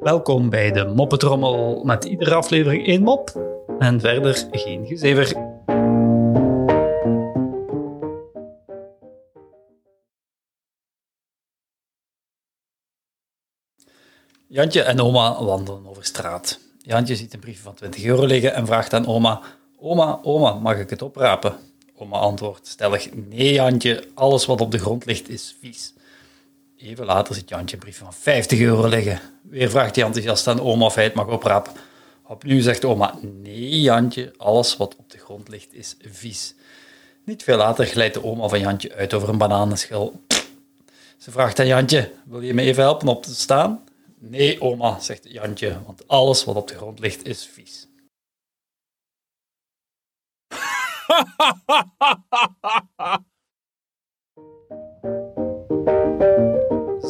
Welkom bij de Moppetrommel met iedere aflevering één mop en verder geen gezever. Jantje en oma wandelen over straat. Jantje ziet een brief van 20 euro liggen en vraagt aan oma: Oma, oma, mag ik het oprapen? Oma antwoordt stellig: Nee, Jantje, alles wat op de grond ligt is vies. Even later ziet Jantje een brief van 50 euro liggen. Weer vraagt hij enthousiast aan oma of hij het mag oprapen. Opnieuw zegt oma: Nee, Jantje, alles wat op de grond ligt is vies. Niet veel later glijdt de oma van Jantje uit over een bananenschil. Ze vraagt aan Jantje: Wil je me even helpen op te staan? Nee, oma, zegt Jantje, want alles wat op de grond ligt is vies.